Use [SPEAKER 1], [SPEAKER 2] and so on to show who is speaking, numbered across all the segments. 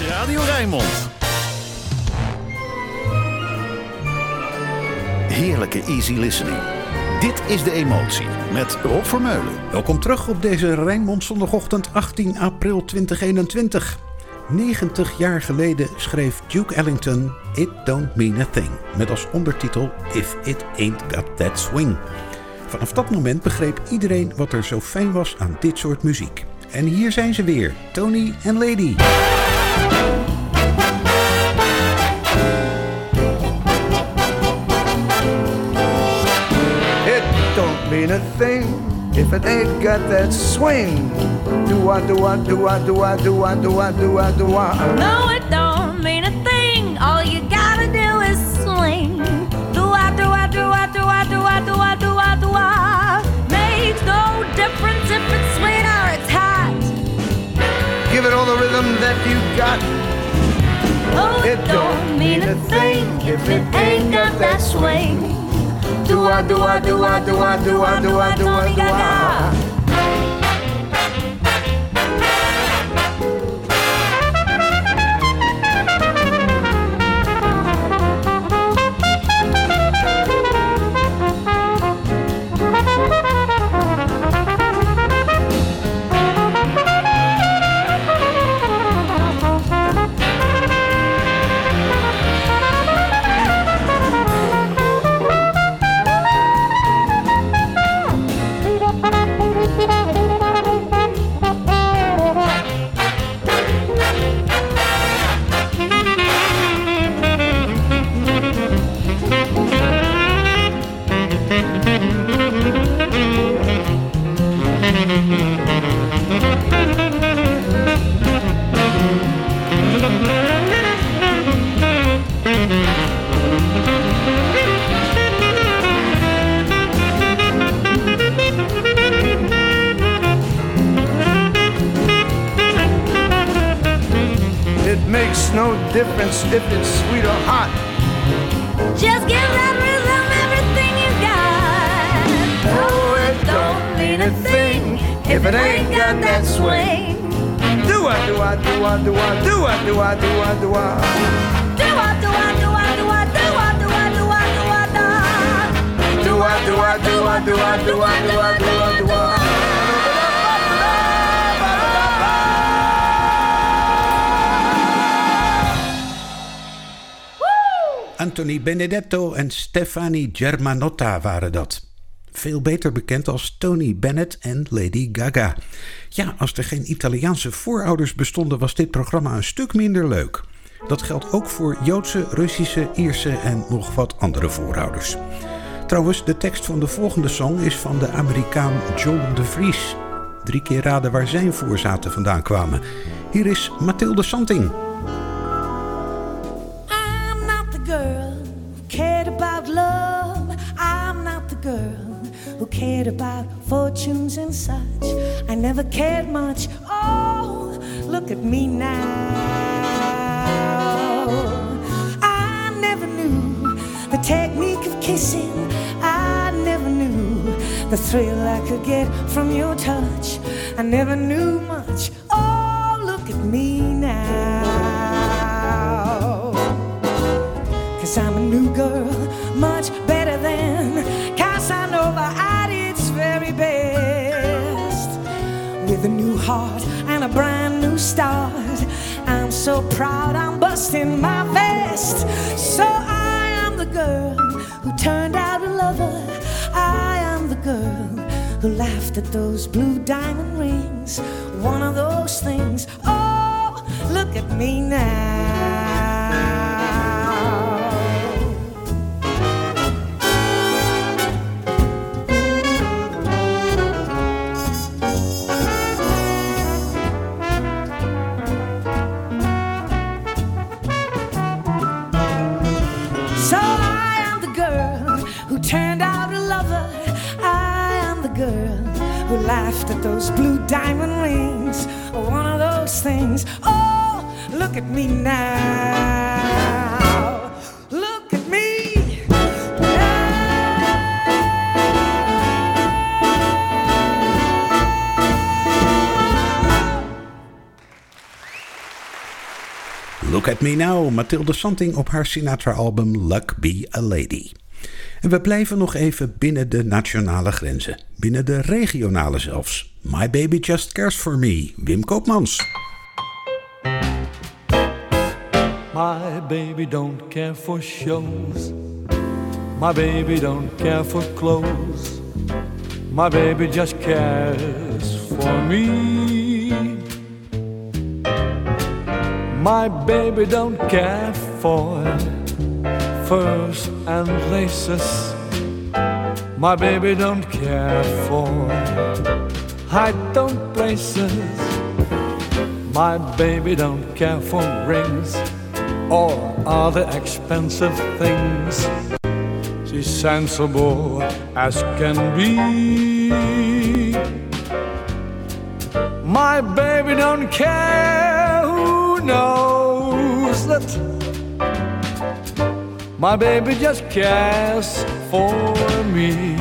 [SPEAKER 1] is Radio Rijnmond. Heerlijke easy listening. Dit is De Emotie met Rob Vermeulen.
[SPEAKER 2] Welkom terug op deze Rijnmond zondagochtend 18 april 2021. 90 jaar geleden schreef Duke Ellington It Don't Mean a Thing. Met als ondertitel If It Ain't Got That Swing. Vanaf dat moment begreep iedereen wat er zo fijn was aan dit soort muziek. En hier zijn ze weer, Tony en Lady.
[SPEAKER 3] Mean a thing if it ain't got that swing. Do I, do I, do I, do I, do I, do I, do I, do I.
[SPEAKER 4] No, it don't mean a thing. All you gotta do is swing. Do I, do I, do I, do I, do I, do I, do I, do I. Makes no difference if it's sweet or it's hot.
[SPEAKER 3] Give it all the rhythm that you got.
[SPEAKER 4] Oh, it don't mean a thing if it ain't got that swing. I, do I, do I, do I, do I,
[SPEAKER 2] Benedetto en Stefani Germanotta waren dat. Veel beter bekend als Tony Bennett en Lady Gaga. Ja, als er geen Italiaanse voorouders bestonden, was dit programma een stuk minder leuk. Dat geldt ook voor Joodse, Russische, Ierse en nog wat andere voorouders. Trouwens, de tekst van de volgende song is van de Amerikaan John de Vries. Drie keer raden waar zijn voorzaten vandaan kwamen. Hier is Mathilde Santing.
[SPEAKER 5] Fortunes and such. I never cared much. Oh, look at me now. I never knew the technique of kissing. I never knew the thrill I could get from your touch. I never knew much. Oh, look at me now. Cause I'm a new girl, much heart and a brand new start. I'm so proud I'm busting my vest. So I am the girl who turned out a lover. I am the girl who laughed at those blue diamond rings. One of those things. Oh, look at me now. Who laughed at those blue diamond rings. Oh, one of those things. Oh, look at me now. Look at me.
[SPEAKER 2] Look at Me Now, Mathilde Santing op haar Sinatra-album Luck Be a Lady. En we blijven nog even binnen de nationale grenzen, binnen de regionale zelfs. My Baby Just Cares For Me, Wim Koopmans.
[SPEAKER 6] My baby don't care for shows. My baby don't care for clothes. My baby just cares for me. My baby don't care for furs and laces. My baby don't care for high tone places. My baby don't care for rings or other expensive things. She's sensible as can be. My baby don't care who knows that. My baby just cares for me.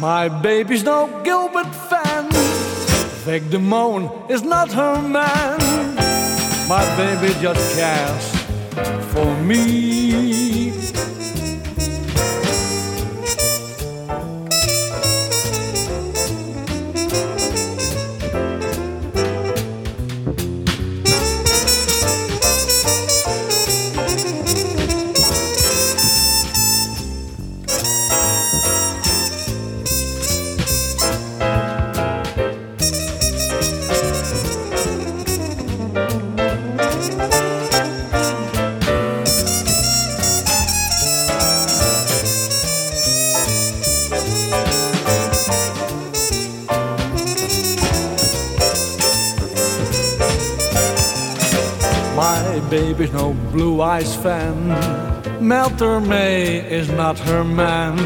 [SPEAKER 6] My baby's no Gilbert fan. Vic Damone is not her man. My baby just cares for me. Blue eyes fan. Mel Tormé is not her man.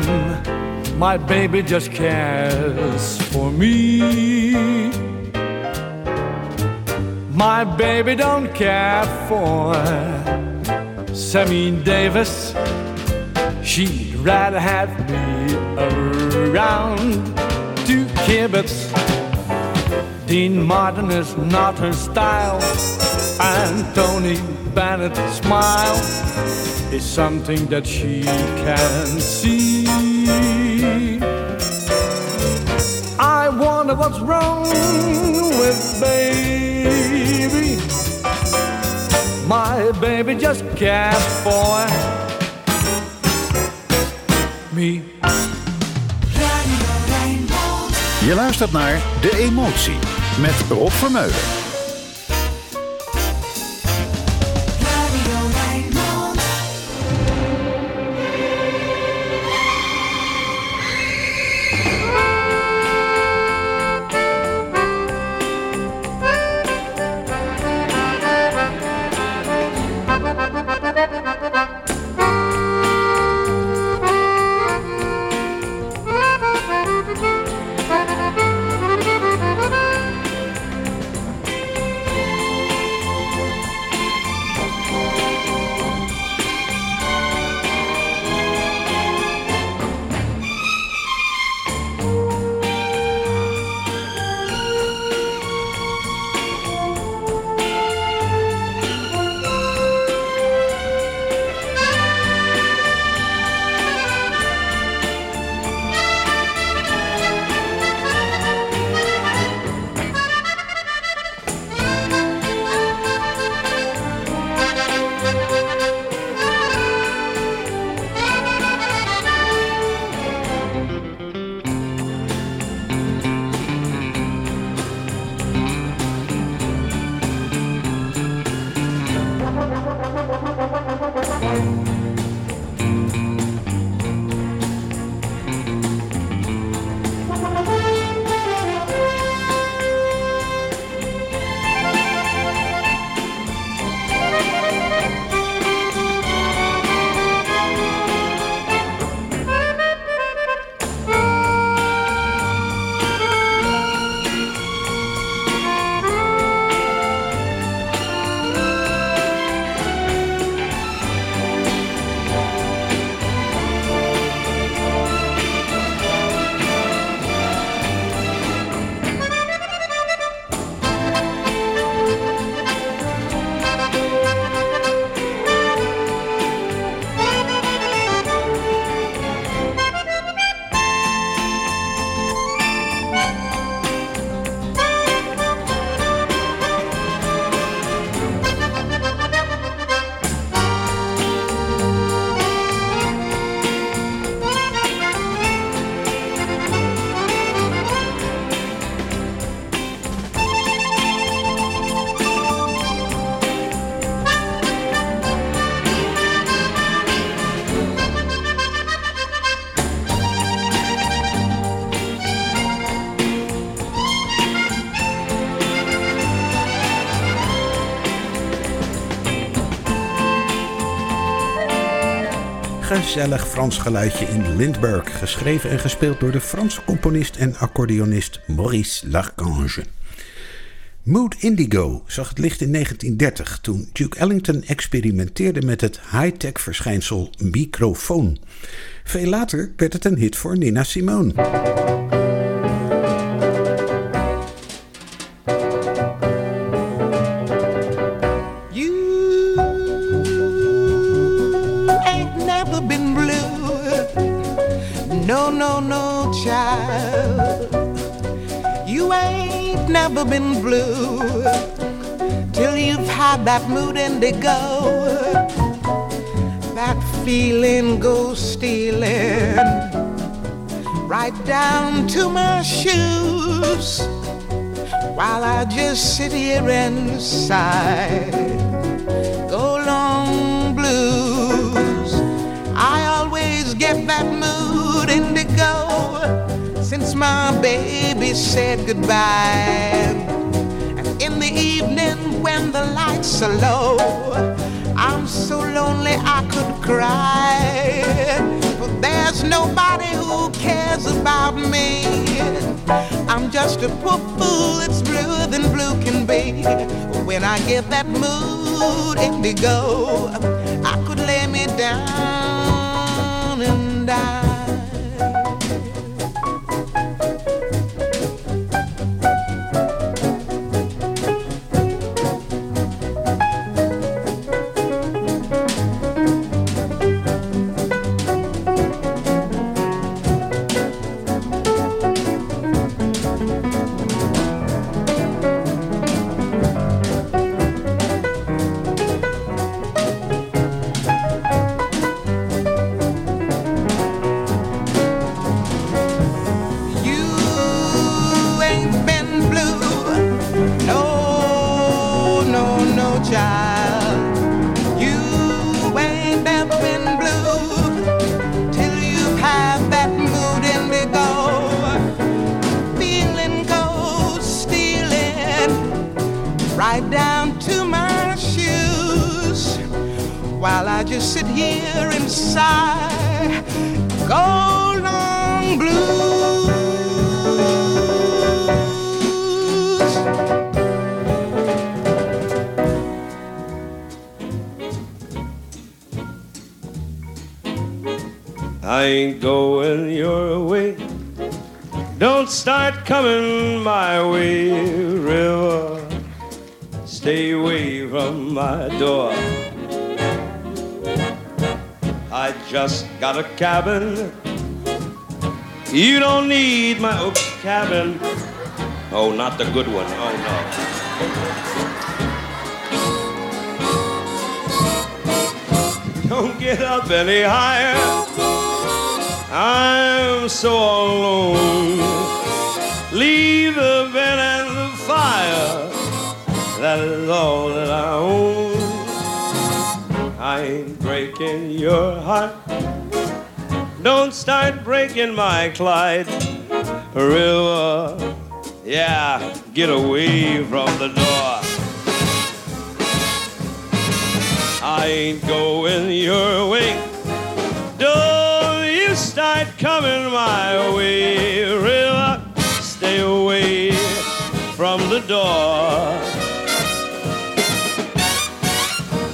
[SPEAKER 6] My baby just cares for me. My baby don't care for Sammy Davis. She'd rather have me around to kibitz. Dean Martin is not her style, and Tony Bennett's smile is something that she can see. I wonder what's wrong with baby. My baby just cares for me.
[SPEAKER 1] Je luistert naar De Emotie met Rob Vermeulen.
[SPEAKER 2] Gezellig Frans geluidje in Lindbergh, geschreven en gespeeld door de Franse componist en accordeonist Maurice Larchange. Mood Indigo zag het licht in 1930 toen Duke Ellington experimenteerde met het high-tech verschijnsel microfoon. Veel later werd het een hit voor Nina Simone.
[SPEAKER 7] No, child. You ain't never been blue till you've had that mood indigo. That feeling goes stealing right down to my shoes while I just sit here and sigh. My baby said goodbye. And in the evening when the lights are low, I'm so lonely I could cry. But there's nobody who cares about me. I'm just a poor fool it's bluer than blue can be. When I get that mood indigo, I could lay me down and die.
[SPEAKER 8] Don't start coming my way, river. Stay away from my door. I just got a cabin. You don't need my oak cabin. Oh, not the good one. Oh, no. Don't get up any higher. I'm so alone. Leave the bed and the fire. That is all that I own. I ain't breaking your heart. Don't start breaking my Clyde River. Yeah, get away from the door. I ain't going your way. Start coming my way, River. Stay away from the door.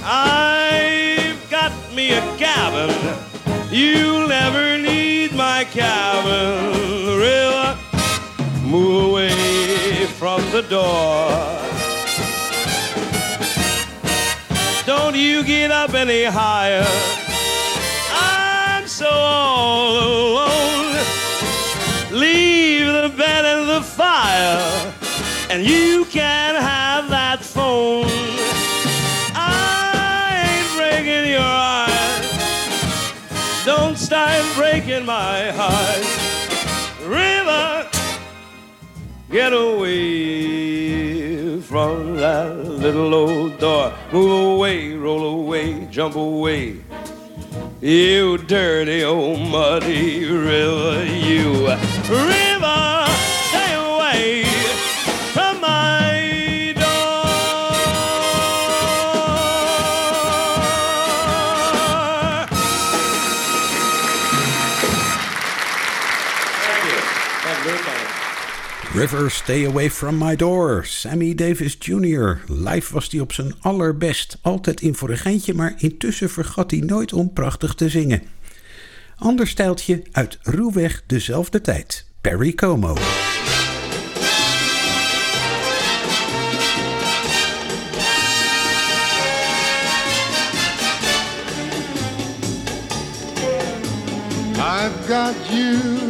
[SPEAKER 8] I've got me a cabin. You'll never need my cabin, River. Move away from the door. Don't you get up any higher. So all alone. Leave the bed and the fire, and you can have that phone. I ain't breaking your heart. Don't start breaking my heart. River, get away from that little old door. Move away, roll away, jump away. You dirty old muddy river, you river,
[SPEAKER 2] River, Stay Away From My Door. Sammy Davis Jr. Live was hij op zijn allerbest. Altijd in voor een geintje, maar intussen vergat hij nooit om prachtig te zingen. Ander stijltje uit ruwweg dezelfde tijd. Perry Como.
[SPEAKER 9] I've got you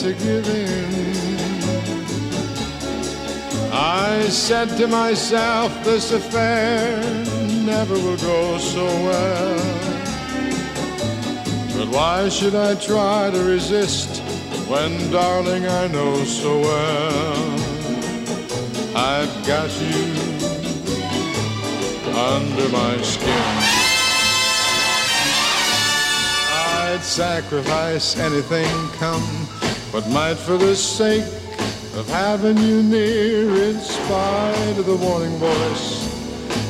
[SPEAKER 9] to give in. I said to myself, this affair never will go so well. But why should I try to resist when, darling, I know so well I've got you under my skin. I'd sacrifice anything come, but might for the sake of having you near, in spite of the warning voice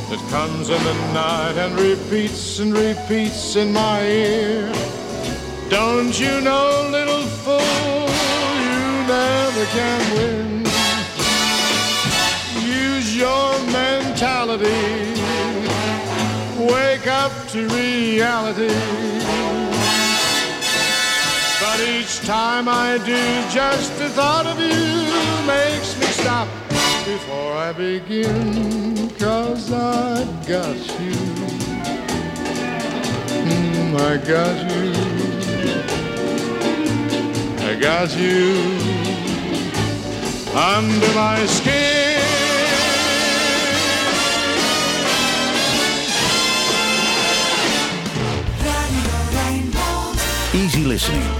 [SPEAKER 9] that comes in the night and repeats and repeats in my ear. Don't you know, little fool, you never can win. Use your mentality, wake up to reality. But each time I do, just the thought of you makes me stop before I begin. Cause I've got you. Mm, I got you. I got you under my skin.
[SPEAKER 1] Easy listening.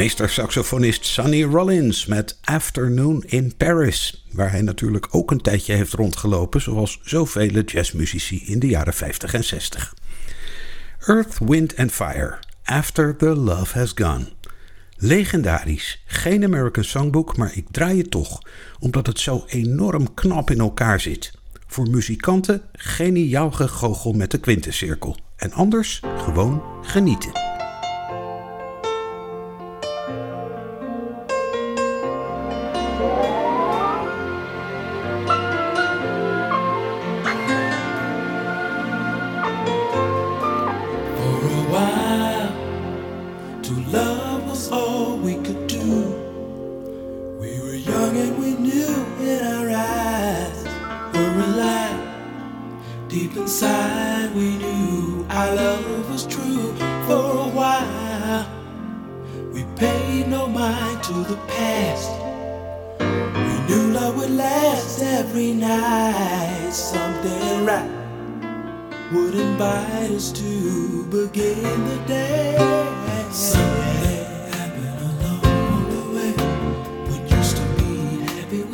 [SPEAKER 2] Meester-saxofonist Sonny Rollins met Afternoon in Paris, waar hij natuurlijk ook een tijdje heeft rondgelopen, zoals zoveel jazzmuzici in de jaren 50 en 60. Earth, Wind and Fire, After the Love Has Gone. Legendarisch, geen American Songbook, maar ik draai het toch, omdat het zo enorm knap in elkaar zit. Voor muzikanten geniaal gegoochel met de kwintencirkel. En anders gewoon genieten.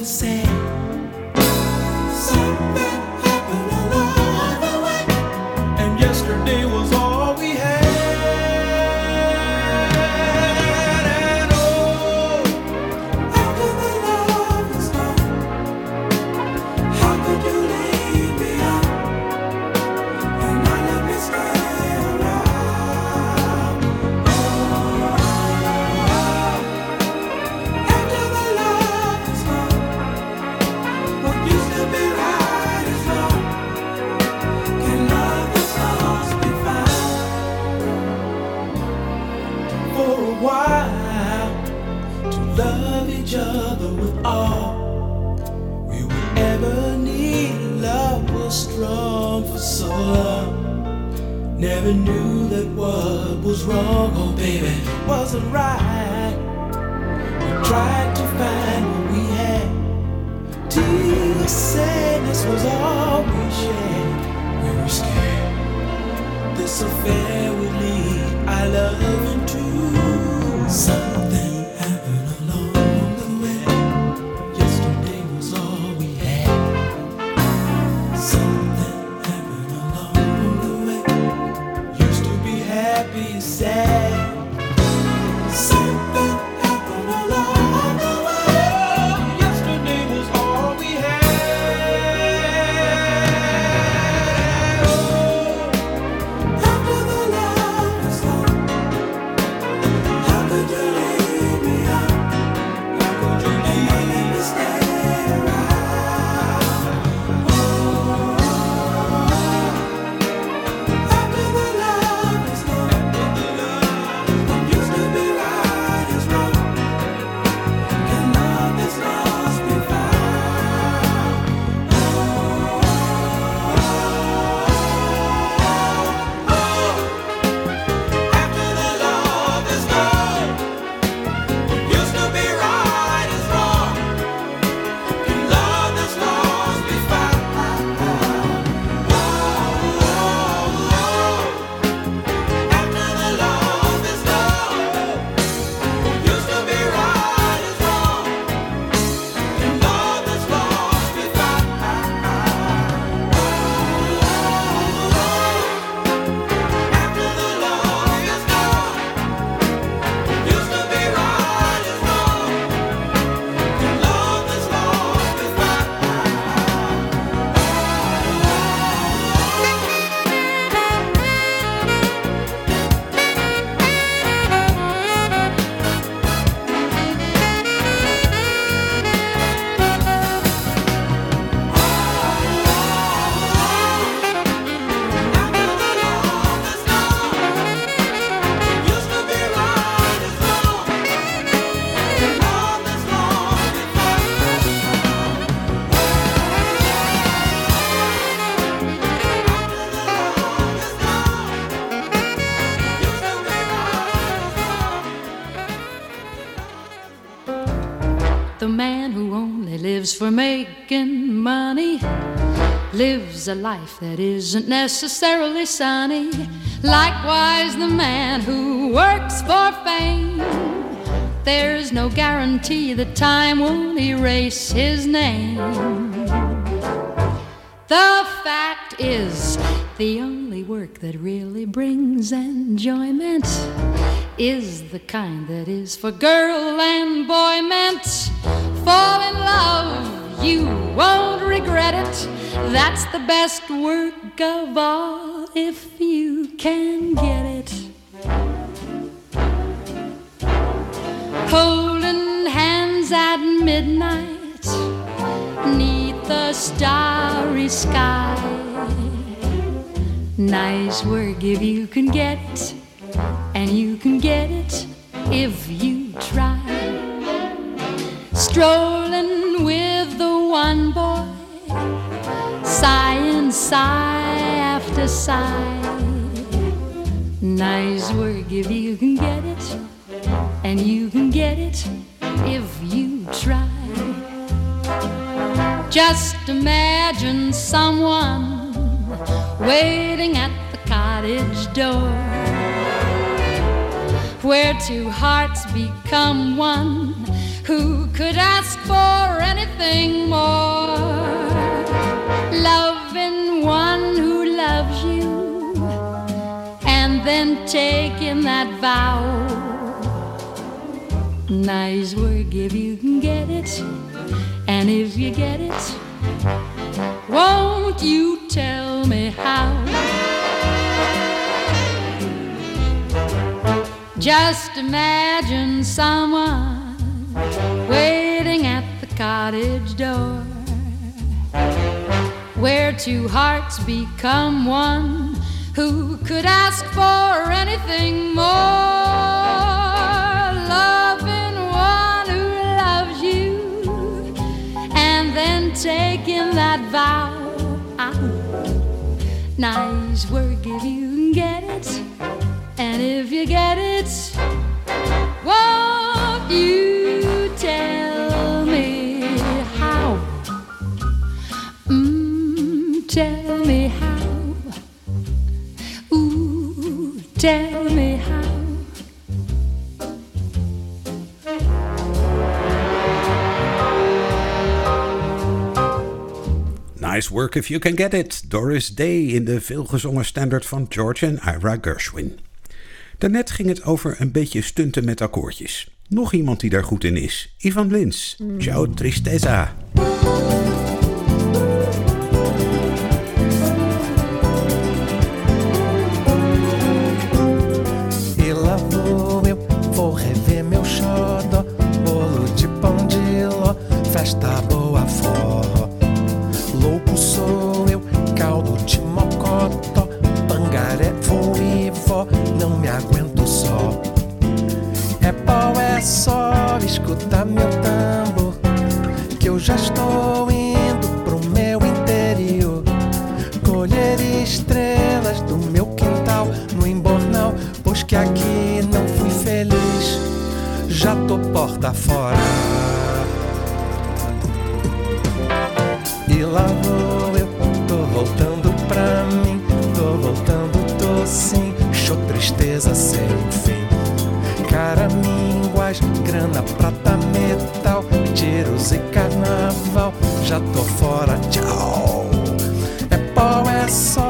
[SPEAKER 10] For a life that isn't necessarily sunny. Likewise, the man who works for fame
[SPEAKER 11] there's no guarantee that time won't erase his name. The fact is, the only work that really brings enjoyment is the kind that is for girl and boy meant. Fall in love, you won't regret it. That's the best work of all if you can get it. Holding hands at midnight neath the starry sky. Nice work if you can get it, and you can get it if you try. Strolling one boy, sighing sigh after sigh. Nice work if you can get it, and you can get it if you try. Just imagine someone waiting at the cottage door where two hearts become one. Who could ask for anything more? Loving one who loves you and then taking that vow. Nice work if you can get it, and if you get it, won't you tell me how? Just imagine someone waiting at the cottage door where two hearts become one. Who could ask for anything more? Loving one who loves you and then taking that vow. Ah, nice work if you can get it. And if you get it, won't you tell me how? Mm, tell me how. Ooh, tell me how.
[SPEAKER 2] Nice work if you can get it. Doris Day in de veelgezongen standaard van George en Ira Gershwin. Daarnet ging het over een beetje stunten met akkoordjes. Nog iemand die daar goed in is. Ivan Lins. Ciao Tristeza.
[SPEAKER 12] Não me aguento só. É pau, é só, escuta meu tambor Que eu já estou indo pro meu interior. Colher estrelas do meu quintal no embornal, pois que aqui não fui feliz, já tô porta fora. Tristeza sem fim. Caraminguas, grana, prata, metal, tiros e carnaval, já tô fora, tchau. É pau, é só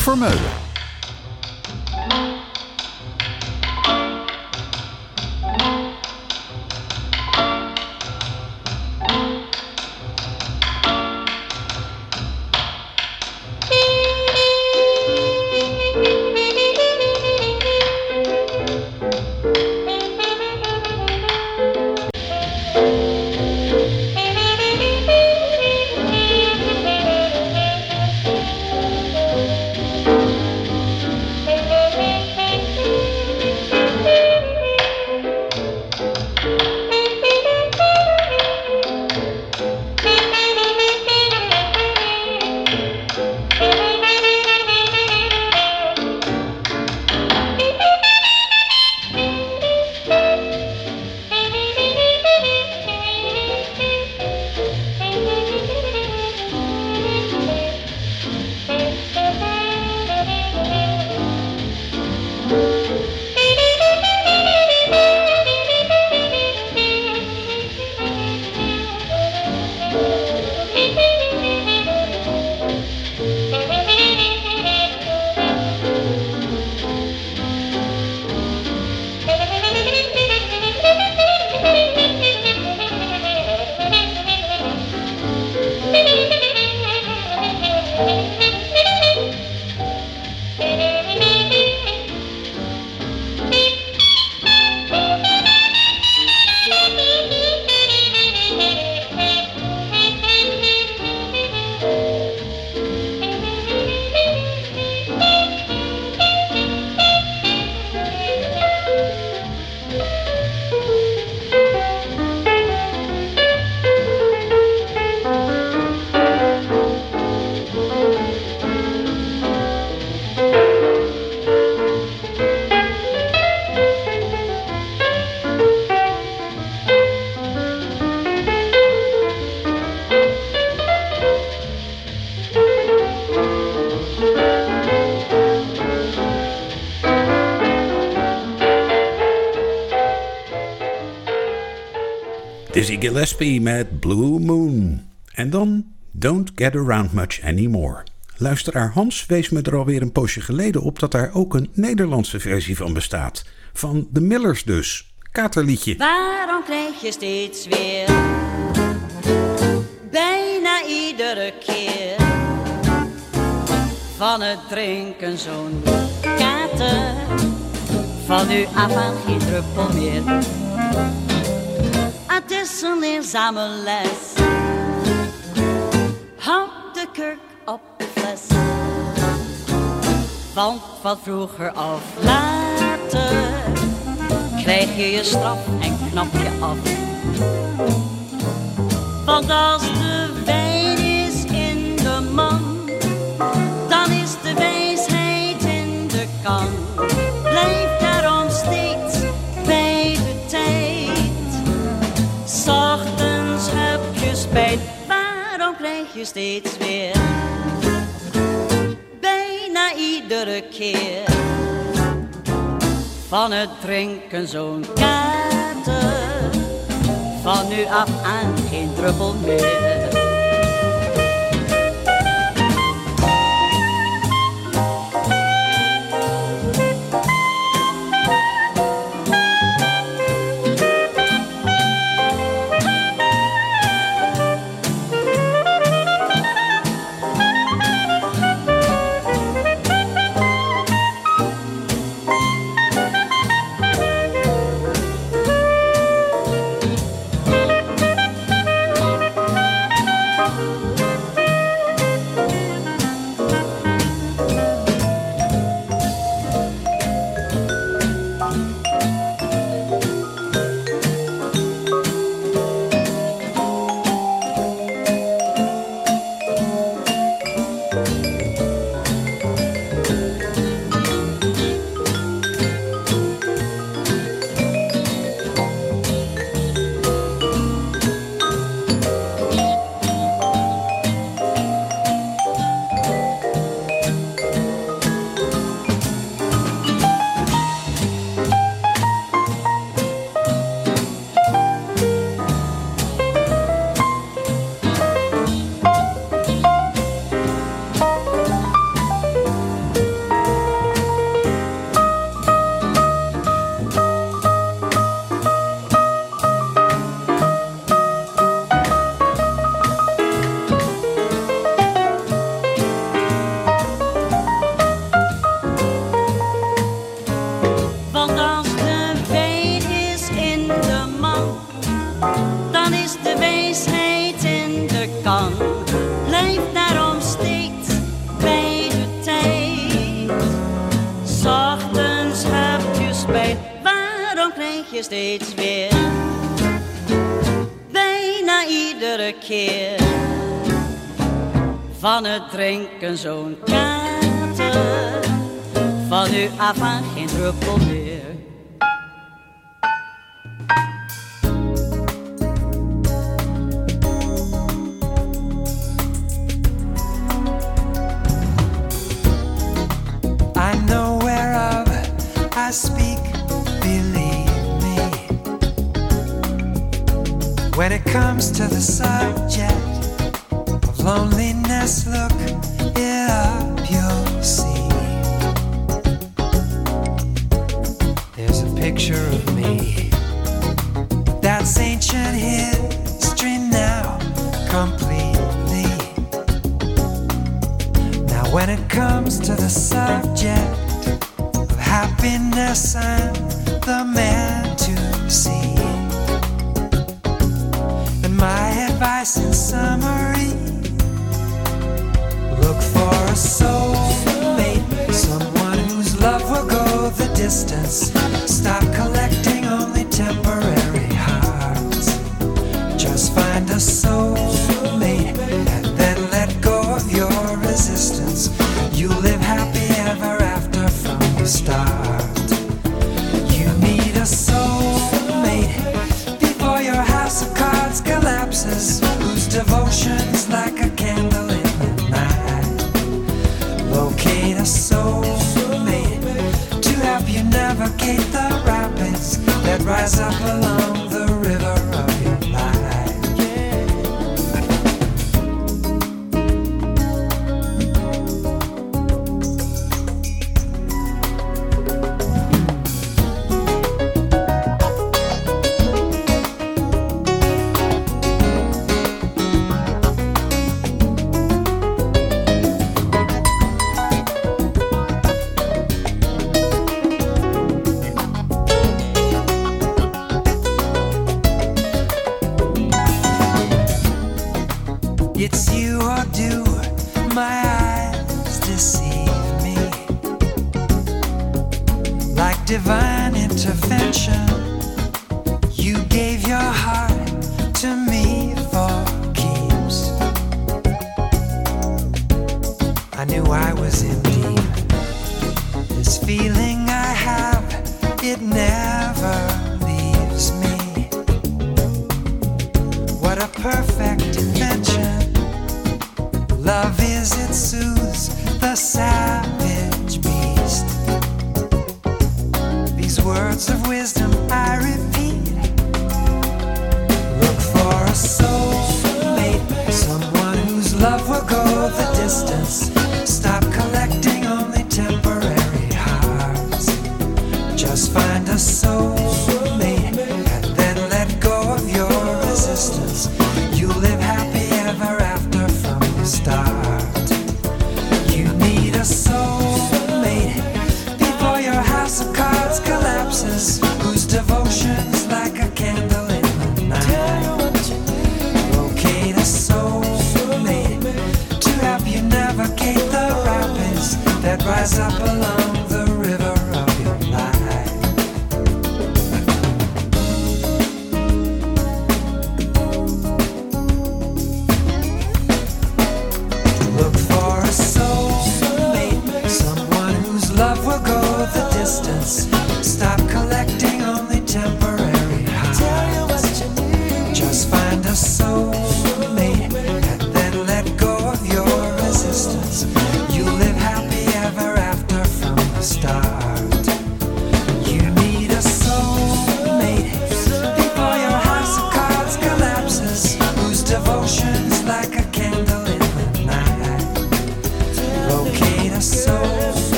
[SPEAKER 1] Vermeulen.
[SPEAKER 2] Dizzy Gillespie met Blue Moon. En dan Don't Get Around Much Anymore. Luisteraar Hans wees me er alweer een poosje geleden op dat daar ook een Nederlandse versie van bestaat. Van de Millers dus. Katerliedje.
[SPEAKER 13] Waarom krijg je steeds weer, bijna iedere keer, van het drinken zo'n kater? Van nu af aan geen druppel meer. Het is een leerzame les. Houd de kurk op de fles. Want van vroeger af later krijg je je straf en knap je af. Want als de wijn je steeds weer? Bijna iedere keer van het drinken zo'n kater. Van nu af aan geen druppel meer.
[SPEAKER 14] van het drinken zo'n kater. Van nu af aan geen druppel meer.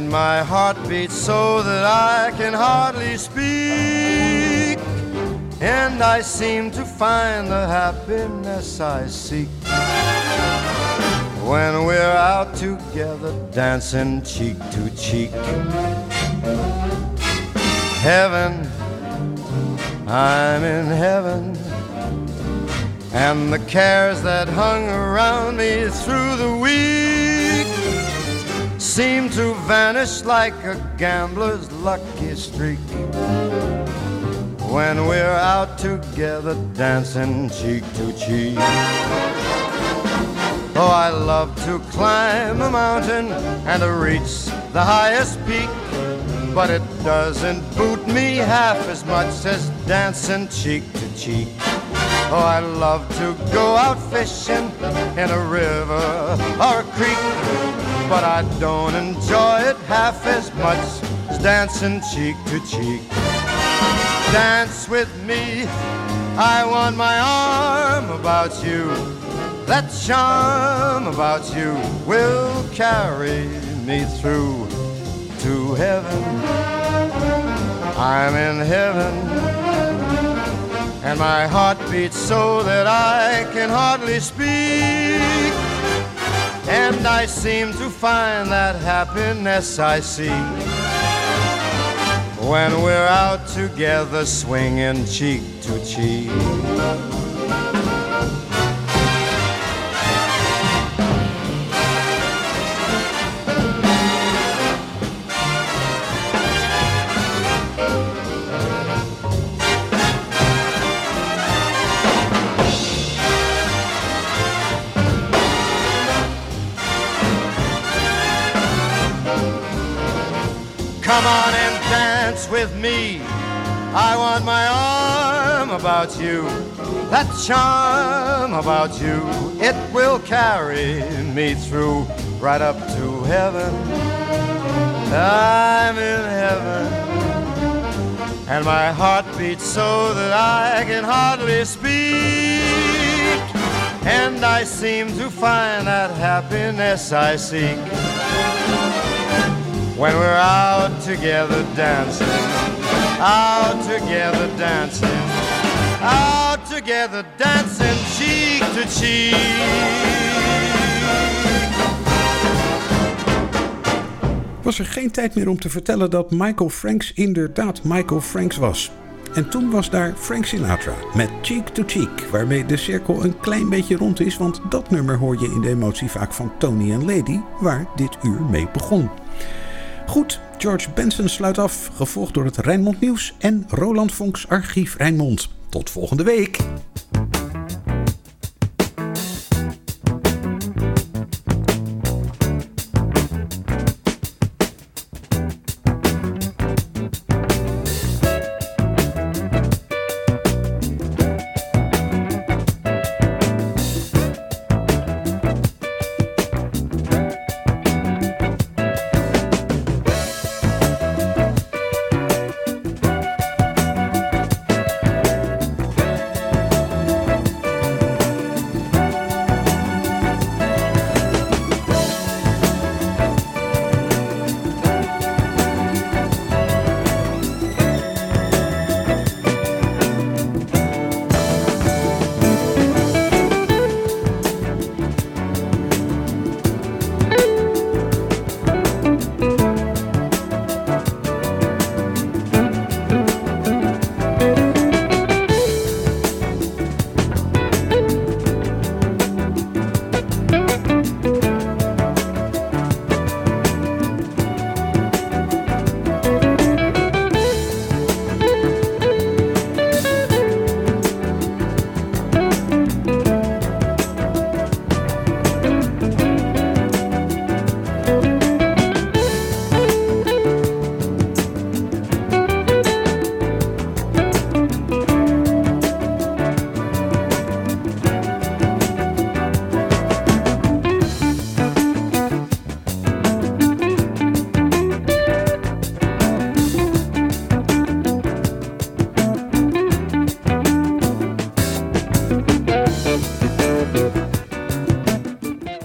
[SPEAKER 9] And my heart beats so that I can hardly speak. And I seem to find the happiness I seek when we're out together dancing cheek to cheek. Heaven, I'm in heaven. And the cares that hung around me through the week seem to vanish like a gambler's lucky streak when we're out together dancing cheek to cheek. Oh, I love to climb a mountain and to reach the highest peak, but it doesn't boot me half as much as dancing cheek to cheek. Oh, I love to go out fishing in a river or a creek, but I don't enjoy it half as much as dancing cheek to cheek. Dance with me, I want my arm about you. That charm about you will carry me through to heaven. I'm in heaven, and my heart beats so that I can hardly speak. And I seem to find that happiness I seek when we're out together swinging cheek to cheek. Dance with me. I want my arm about you. That charm about you, it will carry me through right up to heaven. I'm in heaven. And my heart beats so that I can hardly speak. And I seem to find that happiness I seek when we're out together dancing, out together dancing, out together dancing cheek to cheek.
[SPEAKER 2] Was er geen tijd meer om te vertellen dat Michael Franks inderdaad Michael Franks was. En toen was daar Frank Sinatra met Cheek to Cheek, waarmee de cirkel een klein beetje rond is, want dat nummer hoor je in de emotie vaak van Tony en Lady, waar dit uur mee begon. Goed, George Benson sluit af, gevolgd door het Rijnmond Nieuws en Roland Vonks Archief Rijnmond. Tot volgende week!